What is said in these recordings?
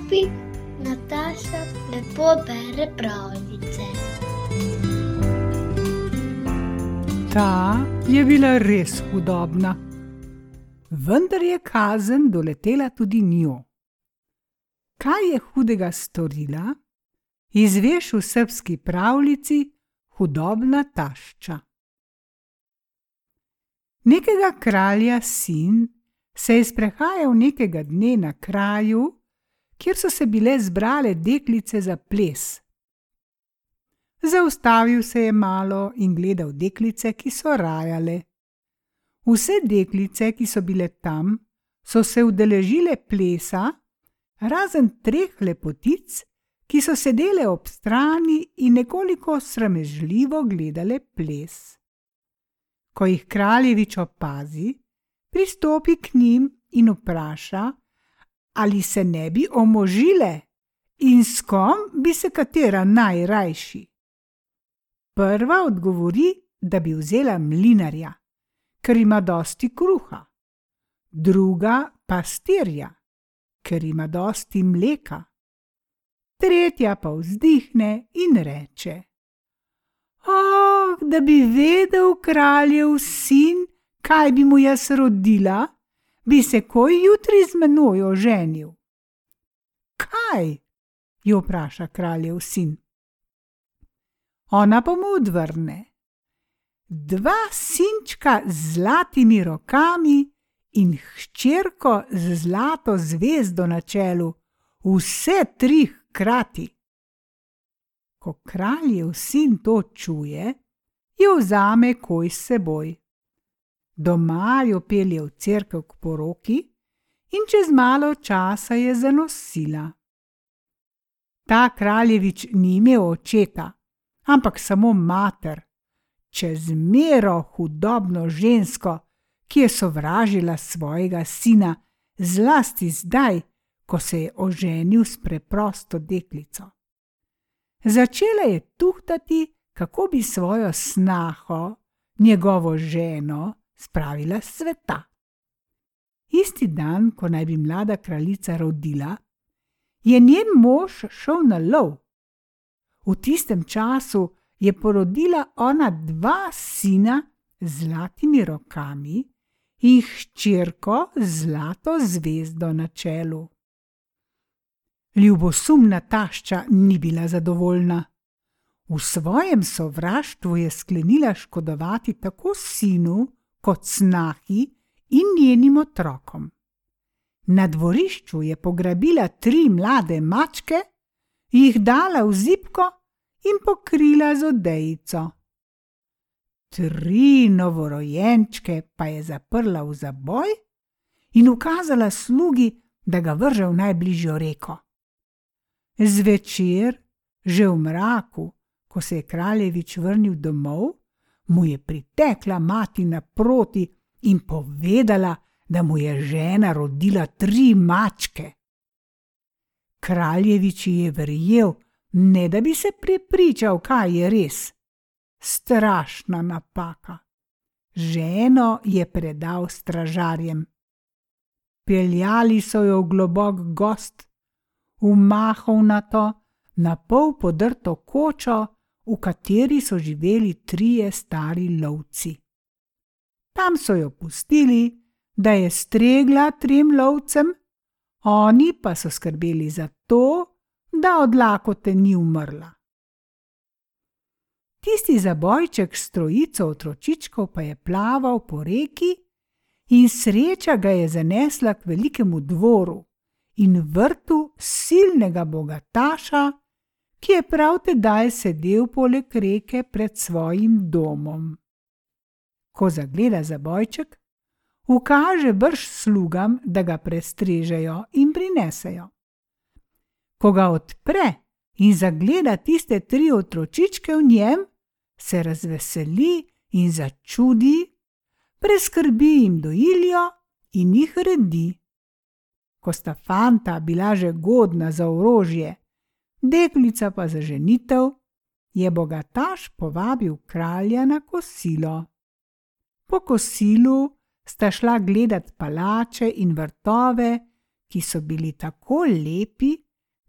klopi, Nataša lepo bere pravljice. Ta je bila res hudobna, vendar je kazen doletela tudi njo. Kaj je hudega storila? Izveš v srbski pravljici hudobna tašča. Nekega kralja sin se je sprehajal nekega dne na kraju, kjer so se bile zbrale deklice za ples. Zaustavil se je malo in gledal deklice, ki so rajale. Vse deklice, ki so bile tam, so se udeležile plesa, razen treh lepotic, ki so sedele ob strani in nekoliko sramežljivo gledale ples. Ko jih kraljevič opazi, pristopi k njim in vpraša, ali se ne bi omožile? In s kom bi se katera najrajši. Prva odgovori, da bi vzela mlinarja, ker ima dosti kruha, druga pastirja, ker ima dosti mleka, tretja pa vzdihne in reče: Oh, da bi vedel kraljev sin, kaj bi mu jaz rodila, bi se koj jutri z menoj oženil. Kaj? jo vpraša kraljev sin. Ona pa mu odvrne: Dva sinčka z zlatimi rokami in hčerko z zlato zvezdo na čelu, vse tri hkrati. Ko kraljev sin to čuje, jo vzame koj s seboj doma jo pelje v cerkev k poroki in čez malo časa je zanosila. Ta kraljevič ni imel očeta, ampak samo mater, čez mero hudobno žensko, ki je sovražila svojega sina, zlasti zdaj, ko se je oženil s preprosto deklico. Začela je tuhtati, kako bi svojo snaho, njegovo ženo, spravila s sveta. Isti dan, ko naj bi mlada kraljica rodila, je njen mož šel na lov. V tistem času je porodila ona dva sina z zlatimi rokami in hčerko z zlato zvezdo na čelu. Ljubosumna tašča ni bila zadovoljna. V svojem sovraštvu je sklenila škodovati tako sinu, kot snahi in njenim otrokom. Na dvorišču je pograbila tri mlade mačke, jih dala v zipko in pokrila z odejico. Tri novorojenčke pa je zaprla v zaboj in ukazala slugi, da ga vrže v najbližjo reko. Zvečer, že v mraku, ko se je kraljevič vrnil domov, mu je pritekla mati naproti in povedala, da mu je žena rodila tri mačke. Kraljevič je verjel, ne da bi se prepričal, kaj je res. Strašna napaka. Ženo je predal stražarjem. Peljali so jo v globok gost, v mahovnato, na pol podrto kočo, v kateri so živeli trije stari lovci. Tam so jo pustili, da je stregla trem lovcem, oni pa so skrbeli za to, da od lakote ni umrla. Tisti zabojček s trojico otročičkov pa je plaval po reki in sreča ga je zanesla k velikemu dvoru in vrtu silnega bogataša, ki je prav tedaj sedel poleg reke pred svojim domom. Ko zagleda zabojček, ukaže brž slugam, da ga prestrežejo in prinesejo. Ko ga odpre in zagleda tiste tri otročičke v njem, se razveseli in začudi, preskrbi jim dojiljo in jih redi. Ko sta fanta bila že godna za orožje, deklica pa za ženitev, je bogataš povabil kralja na kosilo. Po kosilu sta šla gledat palače in vrtove, ki so bili tako lepi,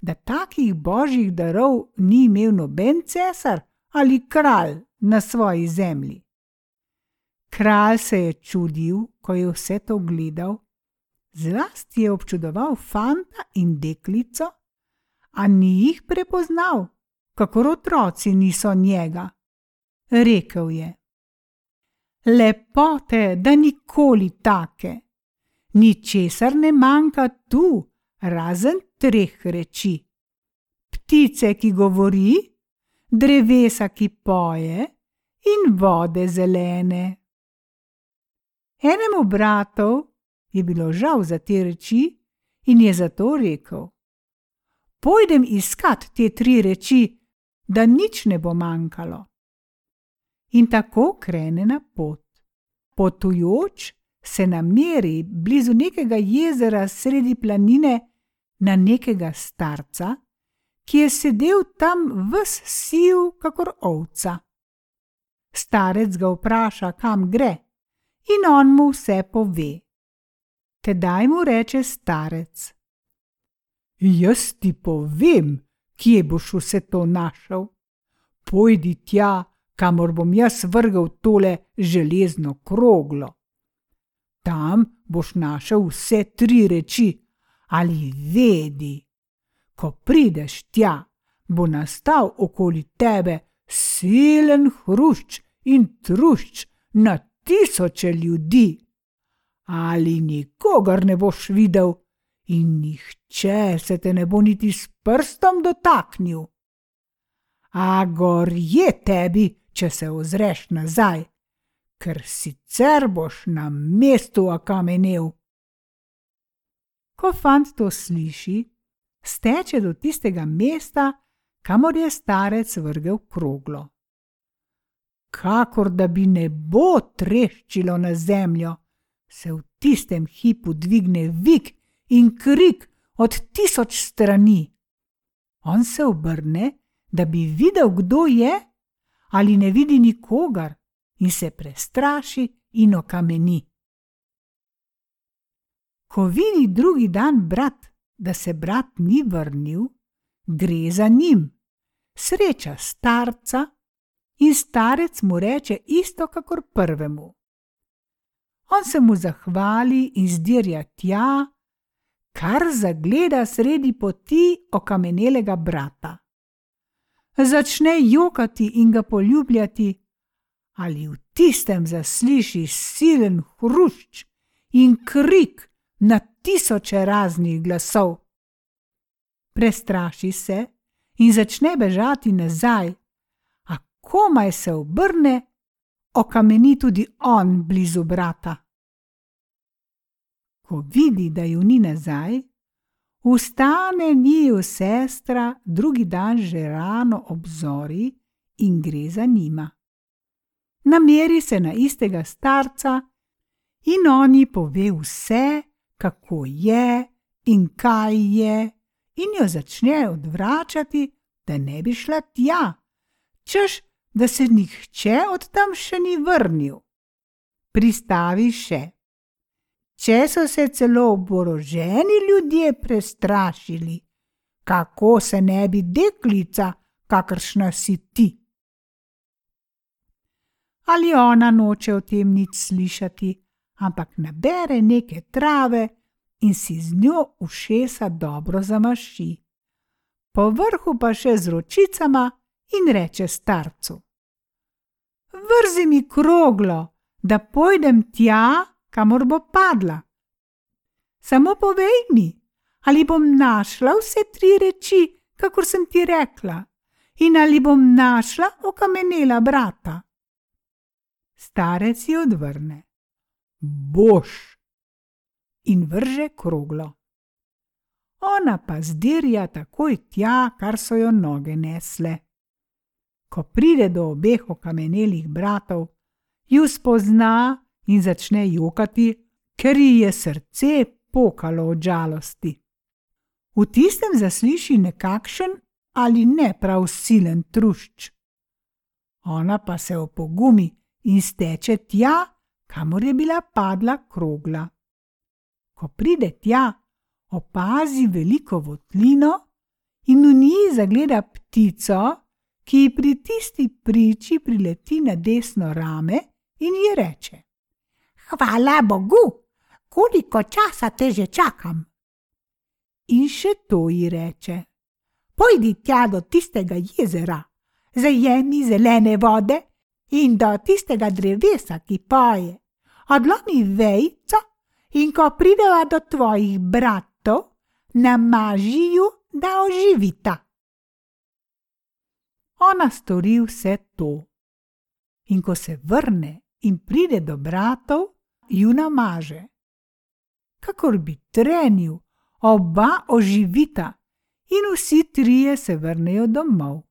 da takih božjih darov ni imel noben cesar ali kralj na svoji zemlji. Kralj se je čudil, ko je vse to gledal, zlasti je občudoval fanta in deklico, a ni jih prepoznal, kakor otroci niso njega. Rekel je: Lepote, da nikoli take, ničesar ne manjka tu, razen treh reči: ptice, ki govori, drevesa, ki poje, in vode zelene. Enemu bratu je bilo žal za te reči in je zato rekel: Pojdem iskat te tri reči, da nič ne bo manjkalo. In tako krene na pot. Potujoč se nameri blizu nekega jezera sredi planine na nekega starca, ki je sedel tam ves siv, kakor ovca. Starec ga vpraša, kam gre, in on mu vse pove. Tedaj mu reče starec: Jaz ti povem, kje boš vse to našel. Pojdi tja, kamor bom jaz vrgel tole železno kroglo. Tam boš našel vse tri reči, ali vedi. Ko prideš tja, bo nastal okoli tebe silen hrušč in trušč na tisoče ljudi. Ali nikogar ne boš videl, in nihče se te ne bo niti s prstom dotaknil. A gor je tebi, če se ozreš nazaj, ker sicer boš na mestu akamenel. Ko fant to sliši, steče do tistega mesta, kamor je starec vrgel kroglo. Kakor da bi nebo treščilo na zemljo, se v tistem hipu dvigne vik in krik od tisoč strani. On se obrne, da bi videl, kdo je, ali ne vidi nikogar, in se prestraši in okameni. Ko vidi drugi dan brat, da se brat ni vrnil, gre za njim, sreča starca in starec mu reče isto, kakor prvemu. On se mu zahvali in zdirja tja, kar zagleda sredi poti okamenelega brata. Začne jokati in ga poljubljati, ali v tistem zasliši silen hrušč in krik na tisoče raznih glasov. Prestraši se in začne bežati nazaj, a komaj se obrne, okameni tudi on blizu brata. Ko vidi, da ju ni nazaj, vstane njiju sestra drugi dan že rano ob zori in gre za njima. Nameri se na istega starca in on ji pove vse, kako je in kaj je, in jo začne odvračati, da ne bi šla tja, češ da se nihče od tam še ni vrnil. Pristavi še. Če so se celo oboroženi ljudje prestrašili, kako se ne bi deklica, kakršna si ti. Ali ona noče o tem nič slišati, ampak nabere neke trave in si z njo ušesa dobro zamaši. Po vrhu pa še z ročicama in reče starcu: Vrzi mi kroglo, da pojdem tja, kamor bo padla. Samo povej mi, ali bom našla vse tri reči, kakor sem ti rekla, in ali bom našla okamenela brata. Starec ji odvrne: Boš in vrže kroglo. Ona pa zdirja takoj tja, kar so jo noge nesle ko pride do obeh okamenelih bratov, ju spozna in začne jokati, ker ji je srce pokalo od žalosti. V tistem zasliši nekakšen ali ne prav silen trušč. Ona pa se opogumi in steče tja, kamor je bila padla krogla. Ko pride tja, opazi veliko votlino in v njej zagleda ptico, ki ji pri tisti priči prileti na desno rame in ji reče: Hvala Bogu, koliko časa te že čakam. In še to ji reče: Pojdi tja do tistega jezera, zajemi zelene vode in do tistega drevesa, ki poje. Odlomi vejco in ko prideva do tvojih bratov, namaži ju, da oživita. Ona stori vse to. In ko se vrne in pride do bratov, ju namaže. Kakor bi trenil, oba oživita in vsi trije se vrnejo domov.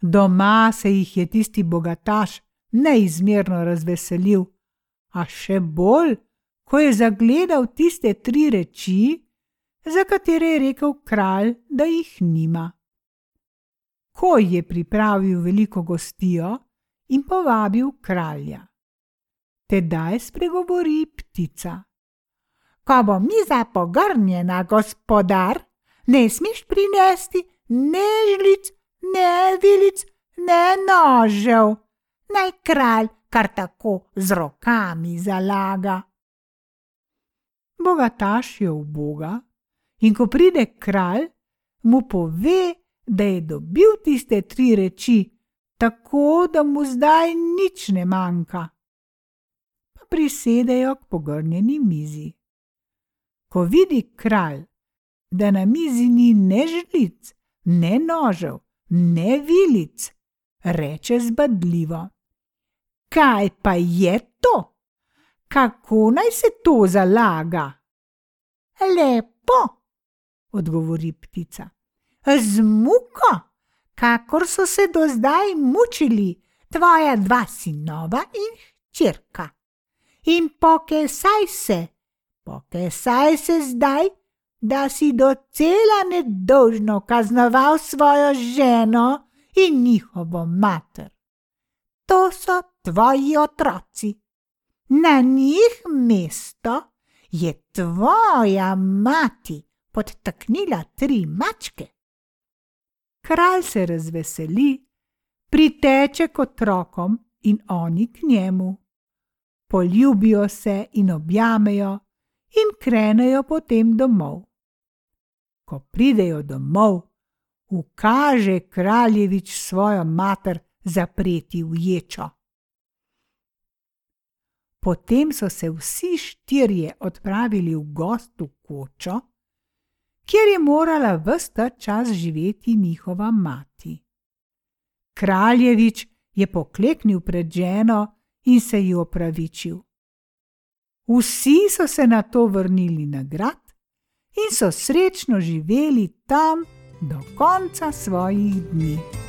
Doma se jih je tisti bogataš neizmerno razveselil, a še bolj, ko je zagledal tiste tri reči, za katere je rekel kralj, da jih nima. Ko je pripravil veliko gostijo in povabil kralja. Tedaj spregovori ptica. Ko bo miza pogrnjena, gospodar, ne smeš prinesti ne žlic, ne vilic, ne nožev, naj kralj kar tako z rokami zalaga. Bogataš je v Boga in ko pride kralj, mu pove, da je dobil tiste tri reči, tako da mu zdaj nič ne manjka. Prisedejo k pogrnjeni mizi. Ko vidi kralj, da na mizi ni ne žlic, ne nožev, ne vilic, reče zbadljivo: Kaj pa je to? Kako naj se to zalaga? Lepo, odgovori ptica. Z muko, kakor so se do zdaj mučili tvoja dva sinova in hčerka. In pokesaj se, pokesaj se zdaj, da si docela nedolžno kaznoval svojo ženo in njihovo mater. To so tvoji otroci. Na njih mesto je tvoja mati podtaknila tri mačke. Kralj se razveseli, priteče k otrokom in oni k njemu. Poljubijo se in objamejo, in krenejo potem domov. Ko pridejo domov, ukaže kraljevič svojo mater zapreti v ječo. Potem so se vsi štirje odpravili v gost v kočo, kjer je morala vsta čas živeti njihova mati. Kraljevič je pokleknil pred ženo in se ji opravičil. Vsi so se na to vrnili na grad in so srečno živeli tam do konca svojih dni.